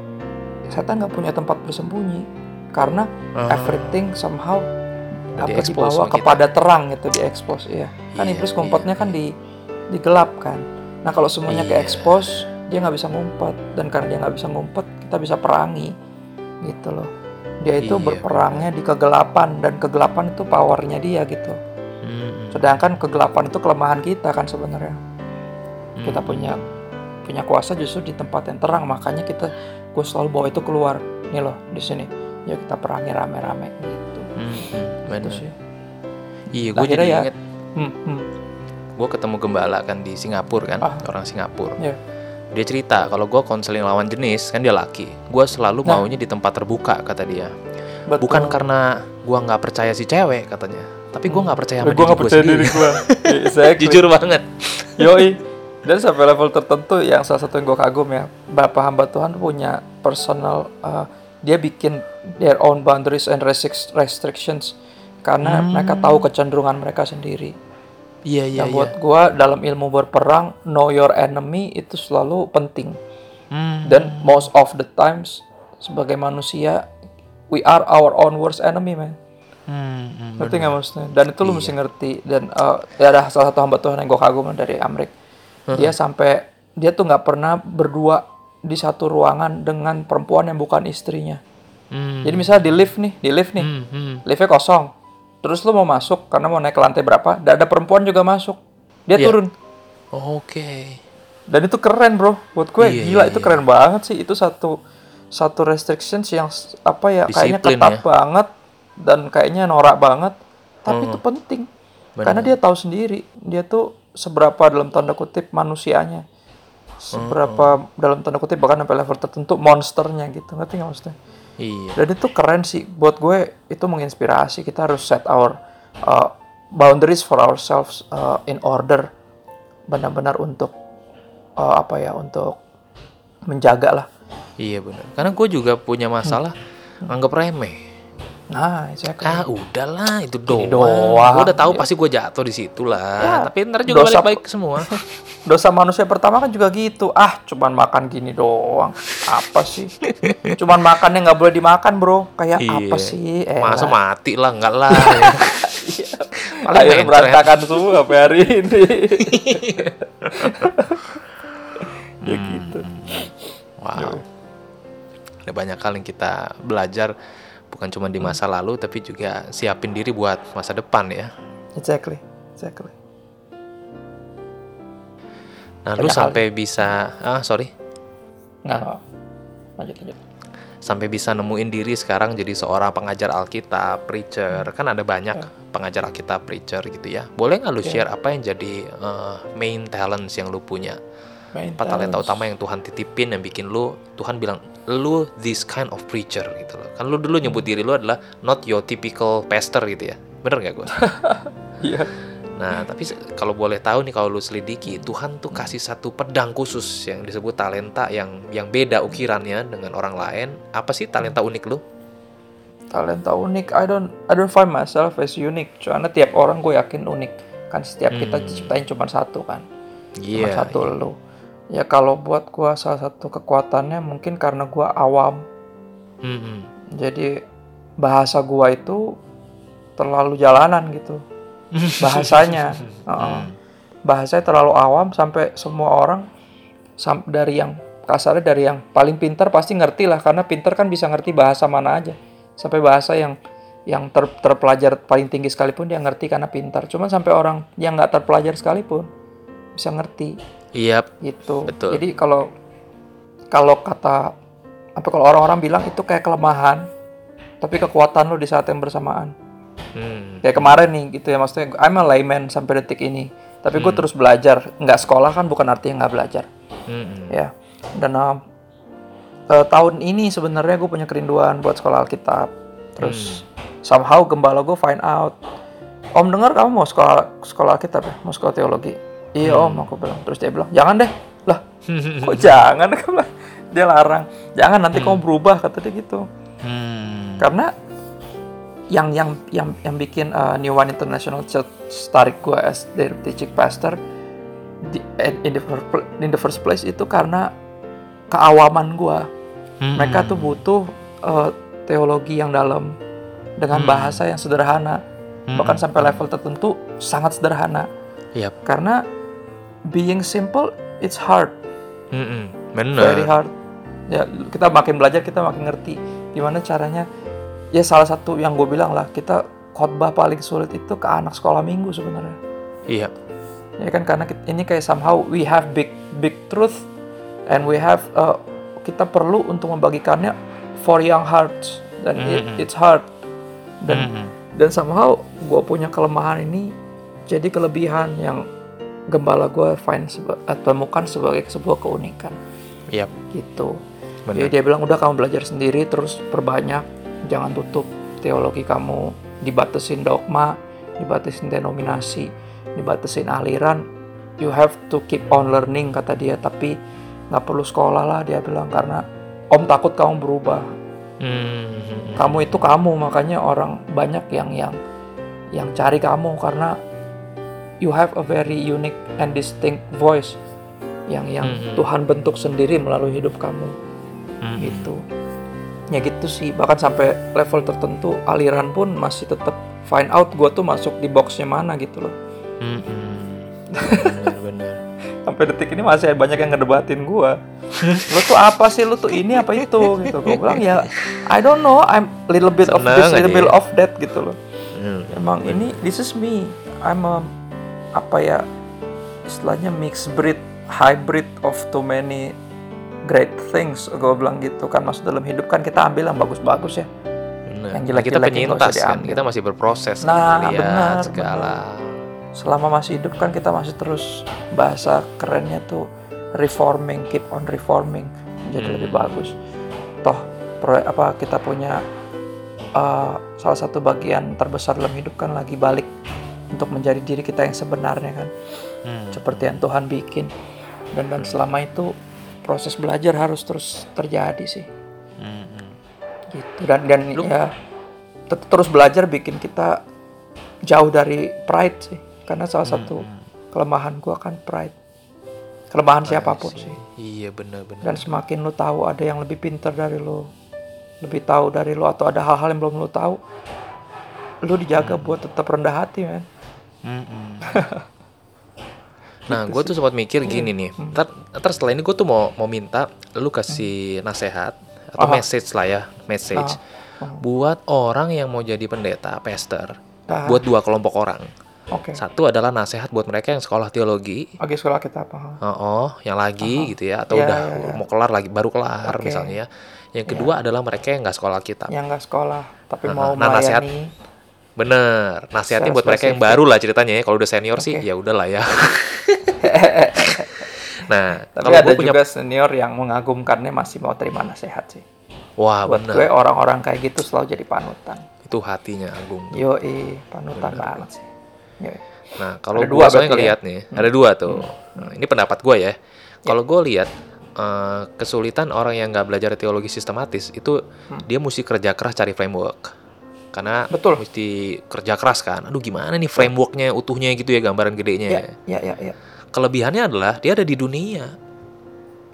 setan nggak punya tempat bersembunyi karena Ah. everything somehow apa dibawa sama kita. kepada terang gitu diekspos ya kan Iya, iblis iya, ngumpetnya kan di digelap kan nah kalau semuanya ke Iya. expose dia nggak bisa ngumpet dan karena dia nggak bisa ngumpet kita bisa perangi gitu loh dia itu Iya, berperangnya di kegelapan dan kegelapan itu powernya dia gitu Hmm, sedangkan kegelapan itu kelemahan kita kan sebenarnya kita hmm. punya punya kuasa justru di tempat yang terang makanya kita gue selalu bawa itu keluar nih loh di sini ya kita perangi rame-rame gitu Hmm, itu bener. sih Iya, gue jadi ya- inget hmm, hmm. gue ketemu gembala kan di Singapura kan, Ah. orang Singapura. Ya. Dia cerita kalau gue konseling lawan jenis kan dia laki, gue selalu Nah. maunya di tempat terbuka kata dia. Betul. Bukan karena gue nggak percaya si cewek katanya, tapi gue nggak percaya sama gue diri gue percaya sendiri. diri gue exactly. Jujur banget. Yoi. Dan sampai level tertentu yang salah satu yang gue kagum ya, Bapak hamba Tuhan punya personal, uh, dia bikin their own boundaries and restric- restrictions karena mereka tahu kecenderungan mereka sendiri. Iya iya Yang iya. buat gue dalam ilmu berperang, know your enemy itu selalu penting. Hmm. Dan most of the times sebagai manusia, we are our own worst enemy, man. Hmm, hmm, ngerti nggak maksudnya dan itu lu mesti ngerti dan eh, ya ada salah satu hamba Tuhan yang gue kagum dari Amrik dia sampai dia tuh nggak pernah berdua di satu ruangan dengan perempuan yang bukan istrinya Hmm, jadi misalnya di lift nih di lift nih hmm, hmm. liftnya kosong terus lu mau masuk karena mau naik ke lantai berapa? Dan ada perempuan juga masuk. Dia Iya. turun. Oke. dan itu keren bro. Buat gue Iya, gila iya, itu keren banget sih. Itu satu satu restrictions yang apa ya kayaknya Disiplin ketat ya. banget dan kayaknya norak banget. Tapi itu penting. Benar. karena dia tahu sendiri dia tuh seberapa dalam tanda kutip manusianya. Seberapa dalam tanda kutip bahkan sampai level tertentu monsternya gitu. Ngerti nggak maksudnya Iya. dan itu keren sih buat gue itu menginspirasi kita harus set our uh, boundaries for ourselves uh, in order benar-benar untuk uh, apa ya untuk menjaga lah Iya benar. Karena gue juga punya masalah anggap remeh. Nah exactly. Ah udahlah itu doang. doang. Gue udah tahu pasti gue jatuh di situ lah. Ya, Tapi ntar juga dosa- balik-balik semua. dosa manusia pertama kan juga gitu ah cuman makan gini doang apa sih cuman makannya nggak boleh dimakan bro kayak apa sih eh Iya. Masa mati lah enggak lah. Paling akhirnya mencret. berantakan semua sampai hari ini ya gitu Wow. Ada banyak hal yang kita belajar bukan cuma di masa lalu tapi juga siapin diri buat masa depan ya. exactly exactly Nah, lu sampai bisa ah sorry, nggak lanjut lanjut sampai bisa nemuin diri sekarang jadi seorang pengajar Alkitab, preacher. Kan ada banyak pengajar Alkitab, preacher gitu ya. Boleh nggak lu share apa yang jadi eh, main talents yang lu punya? Main Apa talenta talents. utama yang Tuhan titipin yang bikin lu Tuhan bilang lu this kind of preacher gitu loh. Kan lu dulu nyebut diri lu adalah not your typical pastor gitu ya. Bener nggak gue? iya Nah, tapi kalau boleh tahu nih kalau lu selidiki, Tuhan tuh kasih satu pedang khusus yang disebut talenta yang yang beda ukirannya dengan orang lain. Apa sih talenta unik lu? talenta unik I don't I don't find myself as unique karena tiap orang gue yakin unik kan setiap kita diciptain cuma satu kan cuma Iya. satu lu ya kalau buat gue salah satu kekuatannya mungkin karena gue awam. Mm-mm. jadi bahasa gua itu terlalu jalanan gitu. Bahasanya. Heeh. bahasanya terlalu awam sampai semua orang sam- dari yang kasarnya dari yang paling pintar pasti ngerti lah. Karena pintar kan bisa ngerti bahasa mana aja. Sampai bahasa yang yang ter- terpelajar paling tinggi sekalipun dia ngerti karena pintar. Cuman sampai orang yang nggak terpelajar sekalipun bisa ngerti Iya. gitu. Betul. Jadi kalau kalau kata apa kalau orang-orang bilang itu kayak kelemahan, tapi kekuatan lo di saat yang bersamaan. Hmm. Kayak kemarin nih gitu ya maksudnya I'm a layman sampai detik ini. Tapi Hmm. gue terus belajar. Nggak sekolah kan bukan artinya nggak belajar. Mm-mm. Ya. Dan eh, tahun ini sebenarnya gue punya kerinduan buat sekolah Alkitab. Terus somehow gembala gue find out. Om dengar kamu mau sekolah sekolah Alkitab ya? Mau sekolah teologi? Iya om, aku bilang. Terus dia bilang, jangan deh. Lah, kok jangan? Dia larang. Jangan nanti kamu berubah kata dia gitu. Hmm. Karena yang yang yang yang bikin uh, New One International Church tarik gue as their teaching pastor di, in the first in the first place itu karena keawaman gue. Hmm. Mereka tuh butuh uh, teologi yang dalam dengan Hmm. bahasa yang sederhana, bahkan sampai level tertentu sangat sederhana. Yap. Karena being simple it's hard, Mm-mm. very Bener. hard. Ya kita makin belajar kita makin ngerti gimana caranya. Ya salah satu yang gue bilang lah kita khotbah paling sulit itu ke anak sekolah minggu sebenarnya. Iya. Ya kan karena ini kayak somehow we have big big truth and we have uh, kita perlu untuk membagikannya for young hearts dan it- Mhm. it's hard dan Mm-mm. dan somehow gue punya kelemahan ini jadi kelebihan yang gembala gue find seba- eh, temukan sebagai sebuah keunikan Yap. gitu. Benar. Jadi dia bilang udah kamu belajar sendiri terus perbanyak jangan tutup teologi kamu dibatasin dogma, dibatasin denominasi, dibatasin aliran. You have to keep on learning kata dia tapi nggak perlu sekolah lah dia bilang karena om takut kamu berubah Hmm. kamu itu kamu makanya orang banyak yang yang yang cari kamu karena you have a very unique and distinct voice yang yang Mhm. Tuhan bentuk sendiri melalui hidup kamu. Hmm. gitu. Ya gitu sih. Bahkan sampai level tertentu aliran pun masih tetap find out gue tuh masuk di boxnya mana gitu loh. Bener-bener. sampai detik ini masih banyak yang ngedebatin gue lu tuh apa sih? Lu tuh ini apa itu? Gitu. Gue bilang ya I don't know. I'm little bit of Seneng this aja little bit ya. of that gitu loh. Hmm. emang ini this is me. I'm a apa ya istilahnya mixed breed hybrid of too many great things gue bilang gitu kan masuk dalam hidup kan kita ambil yang bagus-bagus ya Bener. Yang Nah, jelek-jelek kita penyintas kan, kita masih berproses, Nah, lihat benar, segala. selama masih hidup kan kita masih terus bahasa kerennya tuh reforming keep on reforming jadi Hmm. lebih bagus toh pro, apa kita punya uh, salah satu bagian terbesar dalam hidup kan lagi balik untuk menjadi diri kita yang sebenarnya kan. Hmm. seperti yang Tuhan bikin. Dan dan selama itu proses belajar harus terus terjadi sih. Hmm, hmm. gitu. Dan dan Lu- ya terus belajar bikin kita jauh dari pride sih. Karena salah satu kelemahan gua kan pride. Kelemahan siapa pun sih. Iya bener-bener. dan semakin lu tahu ada yang lebih pintar dari lu lebih tahu dari lu atau ada hal-hal yang belum lu tahu lu dijaga buat tetap rendah hati men Nah, gue tuh sempat mikir Iya. gini nih. Ntar, ntar setelah ini gue tuh mau mau minta lu kasih nasehat atau Aha. message lah ya, message Ah. buat orang yang mau jadi pendeta, pastor. Ah. Buat dua kelompok orang. oke Satu adalah nasehat buat mereka yang sekolah teologi. oke sekolah kita apa Oh, oh, yang lagi gitu ya, atau Ya, udah ya, ya. mau kelar lagi, baru kelar Oke. misalnya. ya. Yang kedua adalah mereka yang nggak sekolah kitab. yang nggak sekolah tapi Nah, mau nah, nasihat. Bener, nasihatnya buat mereka yang baru lah ceritanya ya. Kalau udah senior sih, Oke. ya udahlah ya. nah, tapi kalau ada gue punya, juga senior yang mengagumkannya masih mau terima nasihat sih wah buat bener, gue orang-orang kayak gitu selalu jadi panutan itu hatinya Agung. Yoi, panutan banget sih. Yoi. Nah, kalau Ada gue soalnya berarti ya? ngeliat nih, ada dua tuh. Nah, ini pendapat gue ya. Kalau gue lihat eh, kesulitan orang yang nggak belajar teologi sistematis itu dia mesti kerja keras cari framework. Karena Betul. mesti kerja keras kan. Aduh gimana nih frameworknya utuhnya gitu ya gambaran gedenya. Ya, ya, ya, ya. Kelebihannya adalah dia ada di dunia.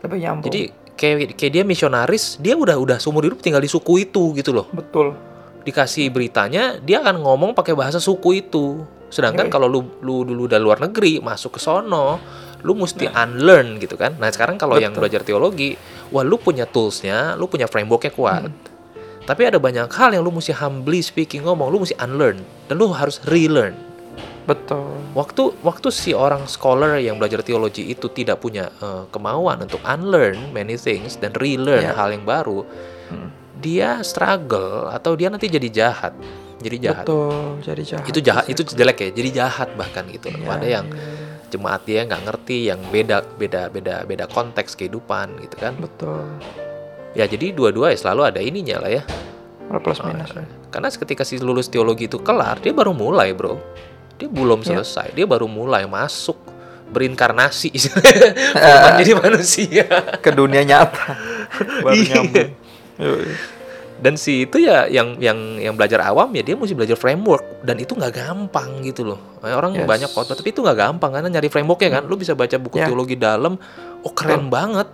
Lebih nyambung. Jadi kayak kayak dia misionaris, dia udah udah seumur hidup tinggal di suku itu gitu loh. betul. Dikasih beritanya, dia akan ngomong pakai bahasa suku itu. Sedangkan Yoi. kalau lu lu dulu udah luar negeri, masuk ke sono, lu mesti unlearn gitu kan. Nah, sekarang kalau yang belajar teologi, wah lu punya toolsnya, lu punya frameworknya kuat. Tapi ada banyak hal yang lu mesti humbly speaking ngomong, lu mesti unlearn dan lu harus relearn. Betul. Waktu waktu si orang scholar yang belajar teologi itu tidak punya eh, kemauan untuk unlearn many things dan relearn Ya. hal yang baru, Hmm. dia struggle atau dia nanti jadi jahat. Jadi jahat. Betul. Jadi jahat. Itu jahat, itu jelek ya. Jadi jahat bahkan gitu. Iya, Ada yang jemaat dia nggak ngerti, yang beda beda beda beda konteks kehidupan gitu kan. Betul. Ya jadi dua-dua ya selalu ada ininya lah ya. Plus minus. ya. Karena ketika si lulus teologi itu kelar, dia baru mulai, Bro. Dia belum Iya. selesai, dia baru mulai masuk berinkarnasi jadi manusia. Ke dunia nyata. Baru Iya. nyambung. Dan si itu ya yang yang yang belajar awam ya dia mesti belajar framework dan itu nggak gampang gitu loh. Kayak Orang Yes. banyak khotbah tapi itu nggak gampang karena nyari frameworknya kan. Lu bisa baca buku Ya. teologi dalam, oh keren banget.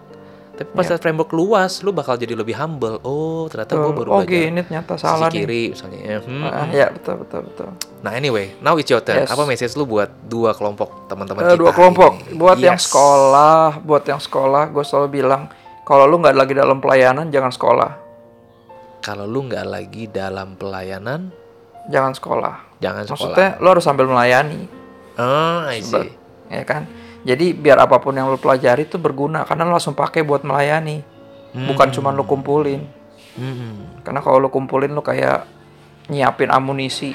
Tapi pas lihat framework luas, lu bakal jadi lebih humble. Oh ternyata gue baru Oh belajar gini ternyata sisi salah nih. kiri misalnya. ya. Hmm, Ah, hmm. ya betul betul betul. Nah anyway, now it's your turn. Yes. Apa message lu buat dua kelompok teman-teman Eh, kita? dua kelompok. ini? Buat yang Yes. sekolah, buat yang sekolah, gue selalu bilang kalau lu nggak lagi dalam pelayanan jangan sekolah, Kalau lu nggak lagi dalam pelayanan, jangan sekolah. jangan sekolah. Maksudnya lu harus sambil melayani, Oh, I see. Seba- ya kan? Jadi biar apa pun yang lu pelajari itu berguna karena lu langsung pakai buat melayani, bukan cuma lu kumpulin. Hmm. Karena kalau lu kumpulin lu kayak nyiapin amunisi.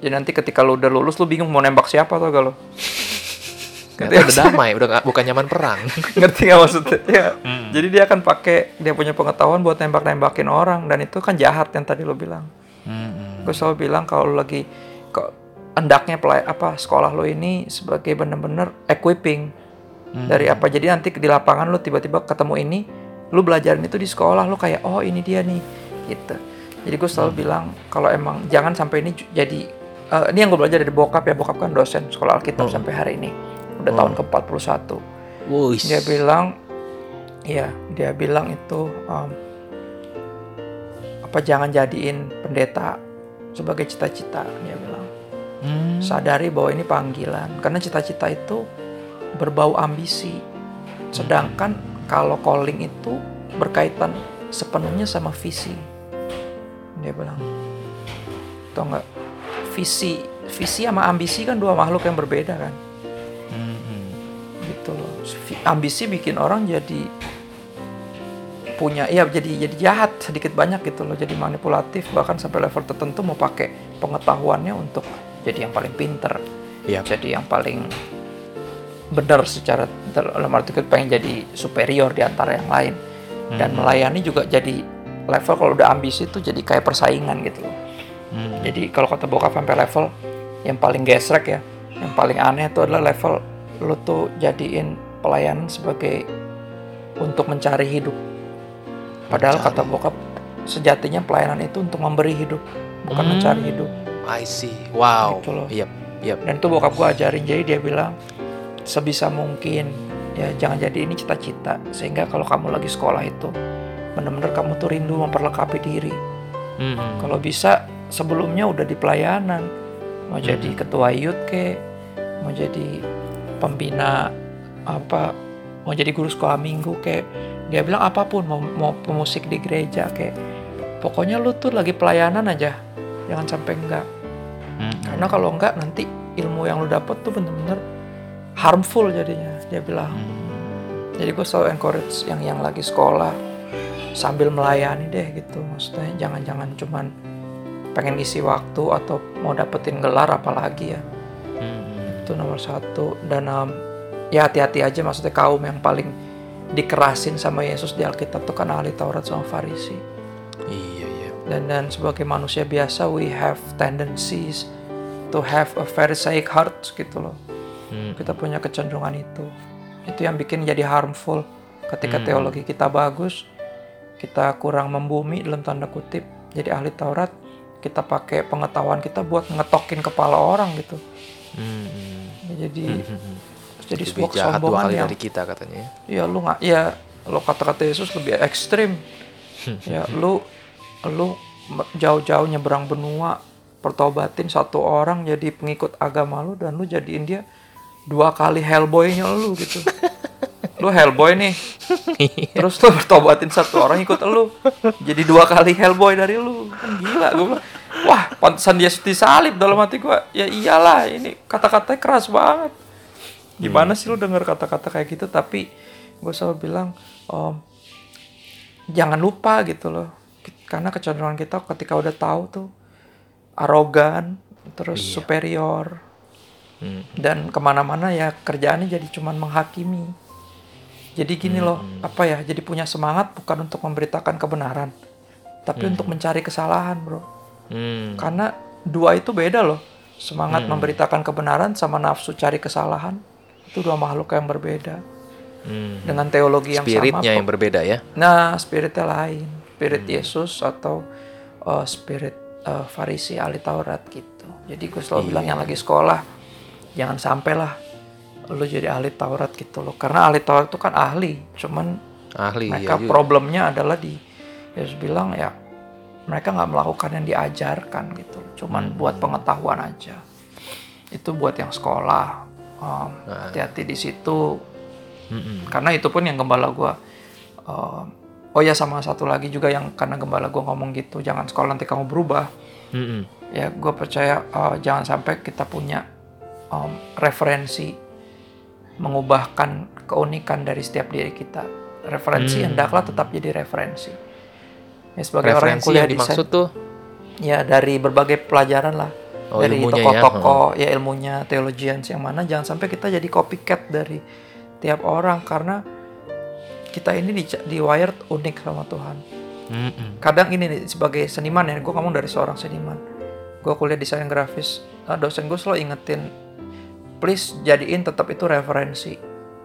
Jadi nanti ketika lu udah lulus lu bingung mau nembak siapa tau gak lu? Ternyata udah damai, udah nggak- bukan nyaman perang. Ngerti gak maksudnya? Ya. Hmm. Jadi dia akan pakai dia punya pengetahuan buat nembak-nembakin orang dan itu kan jahat yang tadi lu bilang. Hmm. Gue selalu bilang kalau lagi kok hendaknya pelay apa sekolah lu ini sebagai bener-bener equipping dari apa. Jadi nanti di lapangan lu tiba-tiba ketemu ini lu belajarin itu di sekolah lu kayak oh ini dia nih gitu. Jadi gue selalu bilang kalau emang jangan sampai ini jadi eh, ini yang gue belajar dari bokap ya bokap kan dosen sekolah alkitab Oh. sampai hari ini udah tahun ke 41 Wuih. dia bilang ya dia bilang itu um, apa jangan jadiin pendeta sebagai cita-cita dia bilang Hmm. sadari bahwa ini panggilan karena cita-cita itu berbau ambisi. Sedangkan kalau calling itu berkaitan sepenuhnya sama visi. Dia bilang tau nggak visi visi sama ambisi kan dua makhluk yang berbeda kan? Hmm. gitu loh. Ambisi bikin orang jadi punya ya jadi jadi jahat sedikit banyak gitu loh. Jadi manipulatif bahkan sampai level tertentu mau pakai pengetahuannya untuk jadi yang paling pinter Iya. jadi yang paling benar secara dalam arti pengen jadi superior di antara yang lain dan melayani juga jadi level kalau udah ambisi itu jadi kayak persaingan gitu loh Hmm. jadi kalau kata bokap sampai level yang paling gesrek ya, yang paling aneh itu adalah level lu tuh jadiin pelayanan sebagai untuk mencari hidup. Padahal Mencari. kata bokap sejatinya pelayanan itu untuk memberi hidup, bukan Hmm. mencari hidup. I see. Wow. Gitu loh. Yep. Yep. Dan itu bokap gua ajarin jadi dia bilang sebisa mungkin ya jangan jadi ini cita-cita sehingga kalau kamu lagi sekolah itu benar-benar kamu tuh rindu memperlengkapi diri. Hmm. Kalau bisa sebelumnya udah di pelayanan, mau jadi ketua youth ke, mau jadi pembina apa, mau jadi guru sekolah minggu ke, dia bilang apa pun mau mau pemusik di gereja ke, pokoknya lu tuh lagi pelayanan aja, jangan sampai enggak. Hmm. Karena kalau enggak nanti ilmu yang lu dapet tuh bener-bener harmful jadinya, dia bilang. Jadi gue selalu encourage yang yang lagi sekolah sambil melayani deh gitu, maksudnya jangan-jangan cuman pengen isi waktu atau mau dapetin gelar apalagi ya Hmm. itu nomor satu dan um, ya hati-hati aja maksudnya kaum yang paling dikerasin sama Yesus di Alkitab tuh kan ahli Taurat sama Farisi. Dan dan sebagai manusia biasa we have tendencies to have a pharisaic heart gitu loh Hmm. kita punya kecenderungan itu itu yang bikin jadi harmful ketika Hmm. teologi kita bagus kita kurang membumi dalam tanda kutip jadi ahli Taurat kita pakai pengetahuan kita buat ngetokin kepala orang gitu Hmm. Ya, jadi Hmm. jadi Lebih sebuah jahat dua kesombongan yang dari kita katanya ya. ya lu nggak ya lo kata-kata Yesus lebih ekstrim ya lu lu jauh-jauh nyeberang benua pertobatin satu orang jadi pengikut agama lu dan lu jadiin dia dua kali hellboy-nya lu gitu. Lu hellboy nih. Terus lu bertobatin satu orang ikut lu jadi dua kali hellboy dari lu. Kan gila gue bilang. Wah pantesan dia disalib dalam hati gua. Ya iyalah ini kata-katanya keras banget. Gimana sih lu denger kata-kata kayak gitu? Tapi gue selalu bilang om jangan lupa gitu loh karena kecenderungan kita ketika udah tahu tuh arogan terus superior. Hmm. dan ke mana-mana ya kerjaannya jadi cuman menghakimi. Jadi gini loh apa ya jadi punya semangat bukan untuk memberitakan kebenaran tapi untuk mencari kesalahan bro. Hmm. karena dua itu beda loh semangat memberitakan kebenaran sama nafsu cari kesalahan. Itu dua makhluk yang berbeda. Hmm. dengan teologi yang Spiritnya sama yang berbeda ya. nah spiritnya lain spirit Yesus atau uh, spirit uh, Farisi ahli Taurat gitu. Jadi gue selalu bilang yang lagi sekolah jangan sampai lah lu jadi ahli Taurat gitu loh. Karena ahli Taurat itu kan ahli cuman Ahli mereka ya. juga. problemnya adalah di Yesus bilang ya mereka nggak melakukan yang diajarkan gitu cuman buat pengetahuan aja. Itu buat yang sekolah Um, hati-hati di situ. Mm-mm. karena itu pun yang gembala gua um, oh ya sama satu lagi juga yang karena gembala gua ngomong gitu jangan sekolah nanti kamu berubah Mm-mm. ya gue percaya uh, jangan sampai kita punya um, referensi mengubahkan keunikan dari setiap diri kita referensi Hmm. hendaklah tetap jadi referensi ya sebagai orang yang Referensi kuliah yang desain dimaksud tuh ya dari berbagai pelajaran lah Oh, dari ilmunya ya. tokoh-tokoh ya, ilmunya theologians yang mana jangan sampai kita jadi copycat dari tiap orang karena kita ini di, di wired unik sama Tuhan. Mm-mm. kadang ini nih, sebagai seniman ya gue ngomong dari seorang seniman. Gue kuliah desain grafis. Nah, dosen gue selalu ingetin please jadiin tetap itu referensi.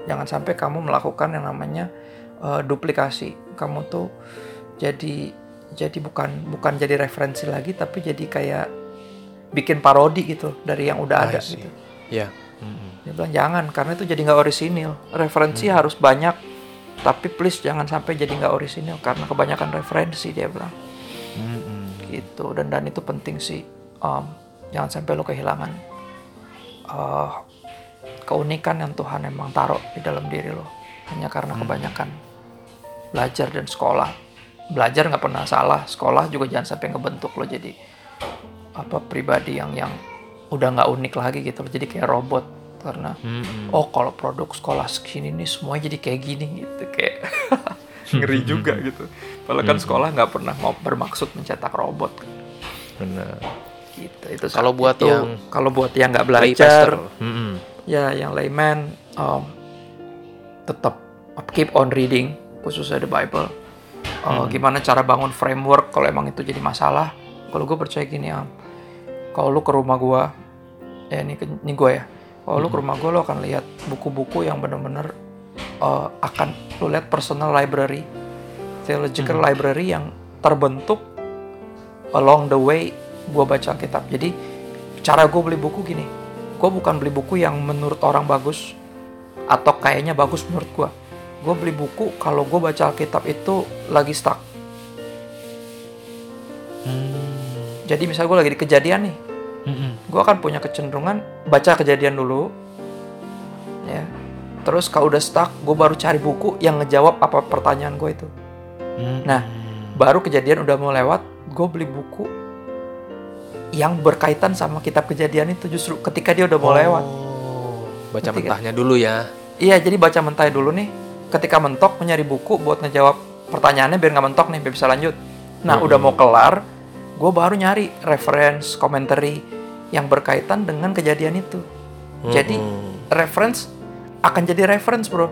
Jangan sampai kamu melakukan yang namanya eh, duplikasi. Kamu tuh jadi jadi bukan bukan jadi referensi lagi tapi jadi kayak bikin parodi gitu dari yang udah ada gitu. Ya. Mm-mm. dia bilang jangan karena itu jadi nggak orisinil. Referensi harus banyak tapi please jangan sampai jadi nggak orisinil karena kebanyakan referensi dia bilang. Mm-mm. gitu. Dan dan itu penting sih. Um, jangan sampai lo kehilangan uh, keunikan yang Tuhan emang taruh di dalam diri lo. Hanya karena kebanyakan belajar dan sekolah. Belajar nggak pernah salah sekolah juga jangan sampai ngebentuk lo jadi apa pribadi yang yang udah nggak unik lagi gitu. Lo jadi kayak robot karena Mm-mm. oh kalau produk sekolah sini nih semuanya jadi kayak gini gitu kayak ngeri juga gitu padahal kan sekolah nggak pernah mau bermaksud mencetak robot Benar. gitu itu Kalau buat itu. yang kalau buat yang nggak belajar. Mm-mm. ya yang layman um, tetap keep on reading khususnya the Bible Uh, gimana cara bangun framework kalau emang itu jadi masalah kalau gue percaya gini am kalau lu ke rumah gue ya ini ini gue ya kalau lu ke rumah gue lo akan lihat buku-buku yang bener-bener uh, akan lu lihat personal library theological library yang terbentuk along the way gue baca kitab jadi cara gue beli buku gini gue bukan beli buku yang menurut orang bagus atau kayaknya bagus menurut gue gue beli buku kalau gue baca Alkitab itu lagi stuck. Hmm. jadi misalnya gue lagi di kejadian nih Mm-mm. gue akan punya kecenderungan baca kejadian dulu ya terus kalau udah stuck gue baru cari buku yang ngejawab apa pertanyaan gue itu Mm-mm. Nah, baru kejadian udah mau lewat gue beli buku yang berkaitan sama kitab kejadian itu justru ketika dia udah mau lewat Oh, baca Ngerti nggak? mentahnya dulu ya. iya jadi baca mentai dulu nih ketika mentok mencari buku buat ngejawab pertanyaannya biar nggak mentok nih biar bisa lanjut nah udah mau kelar gue baru nyari reference commentary yang berkaitan dengan kejadian itu. Jadi Mm-mm. reference akan jadi reference bro.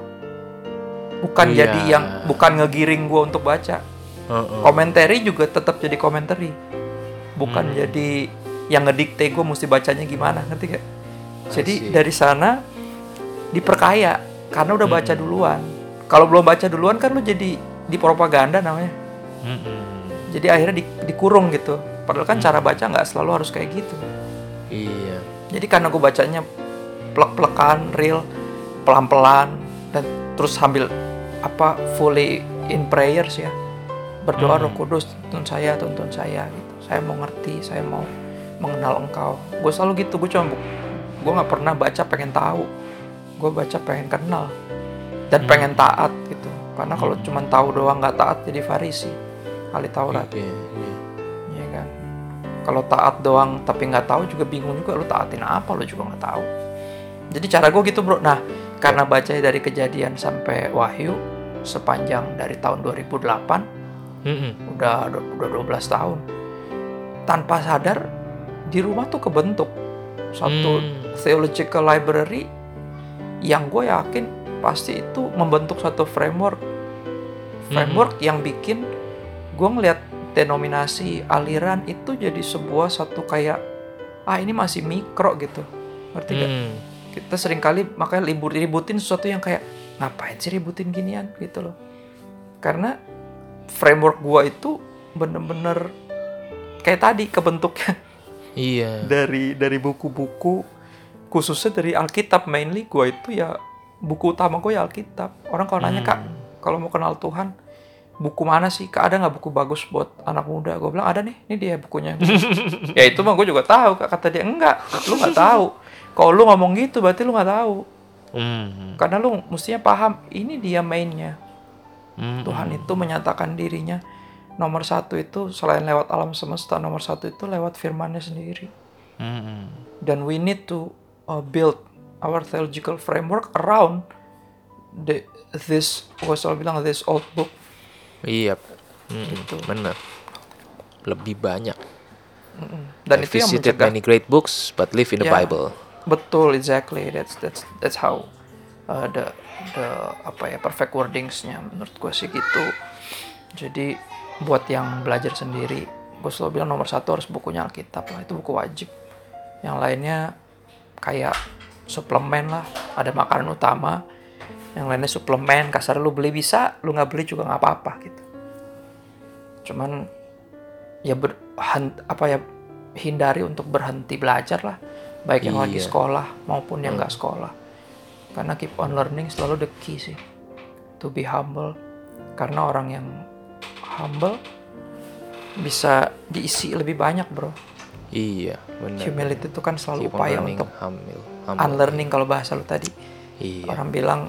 Bukan Iya. jadi yang bukan ngegiring gue untuk baca. Komentari juga tetap jadi komentari. Bukan Hmm. jadi yang ngedikte gue mesti bacanya gimana ngerti gak jadi dari sana diperkaya karena udah Hmm. baca duluan. Kalau belum baca duluan kan lu jadi di propaganda namanya jadi akhirnya di- dikurung gitu. Padahal kan Hmm. cara baca nggak selalu harus kayak gitu Iya. jadi karena gue bacanya plek-plekan real pelan-pelan dan terus sambil apa fully in prayers ya berdoa Hmm. roh kudus tuntun saya tuntun saya gitu saya mau ngerti saya mau mengenal engkau gue selalu gitu gue cuma gue nggak pernah baca pengen tahu gue baca pengen kenal dan Hmm. pengen taat gitu karena kalau Hmm. cuma tahu doang nggak taat jadi farisi ahli Taurat Iya, iya. Kalau taat doang tapi nggak tahu juga bingung juga lu taatin apa lu juga nggak tahu. Jadi cara gue gitu bro. Nah karena baca dari kejadian sampai Wahyu sepanjang dari tahun 2008 Mm-mm. udah udah 12 tahun. Tanpa sadar di rumah tuh kebentuk satu Hmm. theological library yang gue yakin pasti itu membentuk satu framework framework yang bikin gue ngelihat denominasi aliran itu jadi sebuah satu kayak ah ini masih mikro gitu ngerti gak? Hmm. kita sering kali makanya libur ributin sesuatu yang kayak ngapain sih ributin ginian gitu loh karena framework gue itu bener-bener kayak tadi kebentuknya Iya. dari dari buku-buku khususnya dari Alkitab mainly gue itu ya buku utama gue ya Alkitab orang kalau nanya kak kalau mau kenal Tuhan buku mana sih? Kak ada nggak buku bagus buat anak muda? Gue bilang ada nih ini dia bukunya. Ya itu mah gue juga tahu kak. Kata dia enggak lu nggak tahu. Kalau lu ngomong gitu berarti lu nggak tahu. Hmm. karena lu mestinya paham ini dia mainnya. Hmm. Tuhan itu menyatakan dirinya. Nomor satu itu selain lewat alam semesta nomor satu itu lewat firmannya sendiri. Hmm. dan we need to uh, build our theological framework around the this gue selalu bilang this old book Iya. Hmm. Gitu. Benar. Lebih banyak. dan I itu yang mencegah many great books, but live in the Ya. Bible. betul exactly that's that's that's how uh, the the apa ya perfect wordingsnya menurut gue sih gitu jadi buat yang belajar sendiri gue selalu bilang nomor satu harus bukunya Alkitab lah itu buku wajib yang lainnya kayak suplemen lah ada makanan utama yang lainnya suplemen kasar lu beli bisa lu nggak beli juga nggak apa-apa gitu. Cuman ya ber, apa ya hindari untuk berhenti belajar lah. Baik yang lagi Iya. sekolah maupun yang nggak sekolah. Karena keep on learning selalu the key sih to be humble. Karena orang yang humble bisa diisi lebih banyak bro. Iya, benar. humility itu kan selalu Keep upaya learning, untuk humble, humble. unlearning kalau bahasa lu tadi. Iya, orang bilang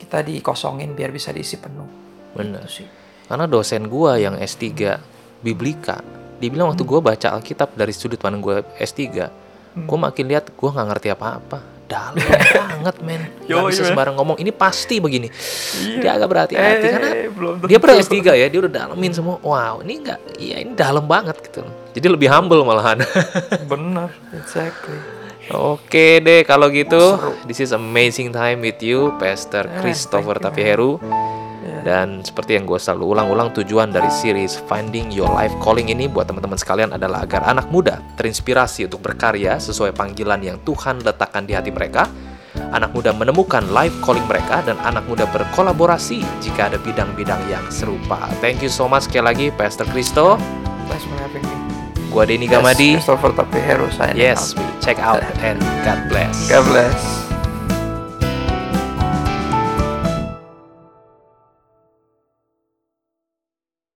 kita dikosongin biar bisa diisi penuh benar. itu sih Karena dosen gua yang S3 Biblika, dia bilang waktu gua baca Alkitab dari sudut pandang gua S3, gua makin lihat gua nggak ngerti apa-apa. Dalam banget, men. Gak Yoi, bisa sembarang ngomong. Ini pasti begini. Dia agak berhati-hati Eh, karena belum dia pernah tentu. S3 ya, dia udah dalemin semua. Wow, ini enggak, iya ini dalam banget gitu. Jadi lebih humble malahan. bener exactly Oke deh kalau gitu. This is amazing time with you, Pastor Eh, Christopher you, Tapiheru. Ya. Dan seperti yang gue selalu ulang-ulang tujuan dari series Finding Your Life Calling ini buat teman-teman sekalian adalah agar anak muda terinspirasi untuk berkarya sesuai panggilan yang Tuhan letakkan di hati mereka. Anak muda menemukan life calling mereka dan anak muda berkolaborasi jika ada bidang-bidang yang serupa. Thank you so much sekali lagi Pastor Christo. thanks for having me Gua Denny Gamadi. yes, Christopher Tapihero signing Yes, out. we check out and God bless. God bless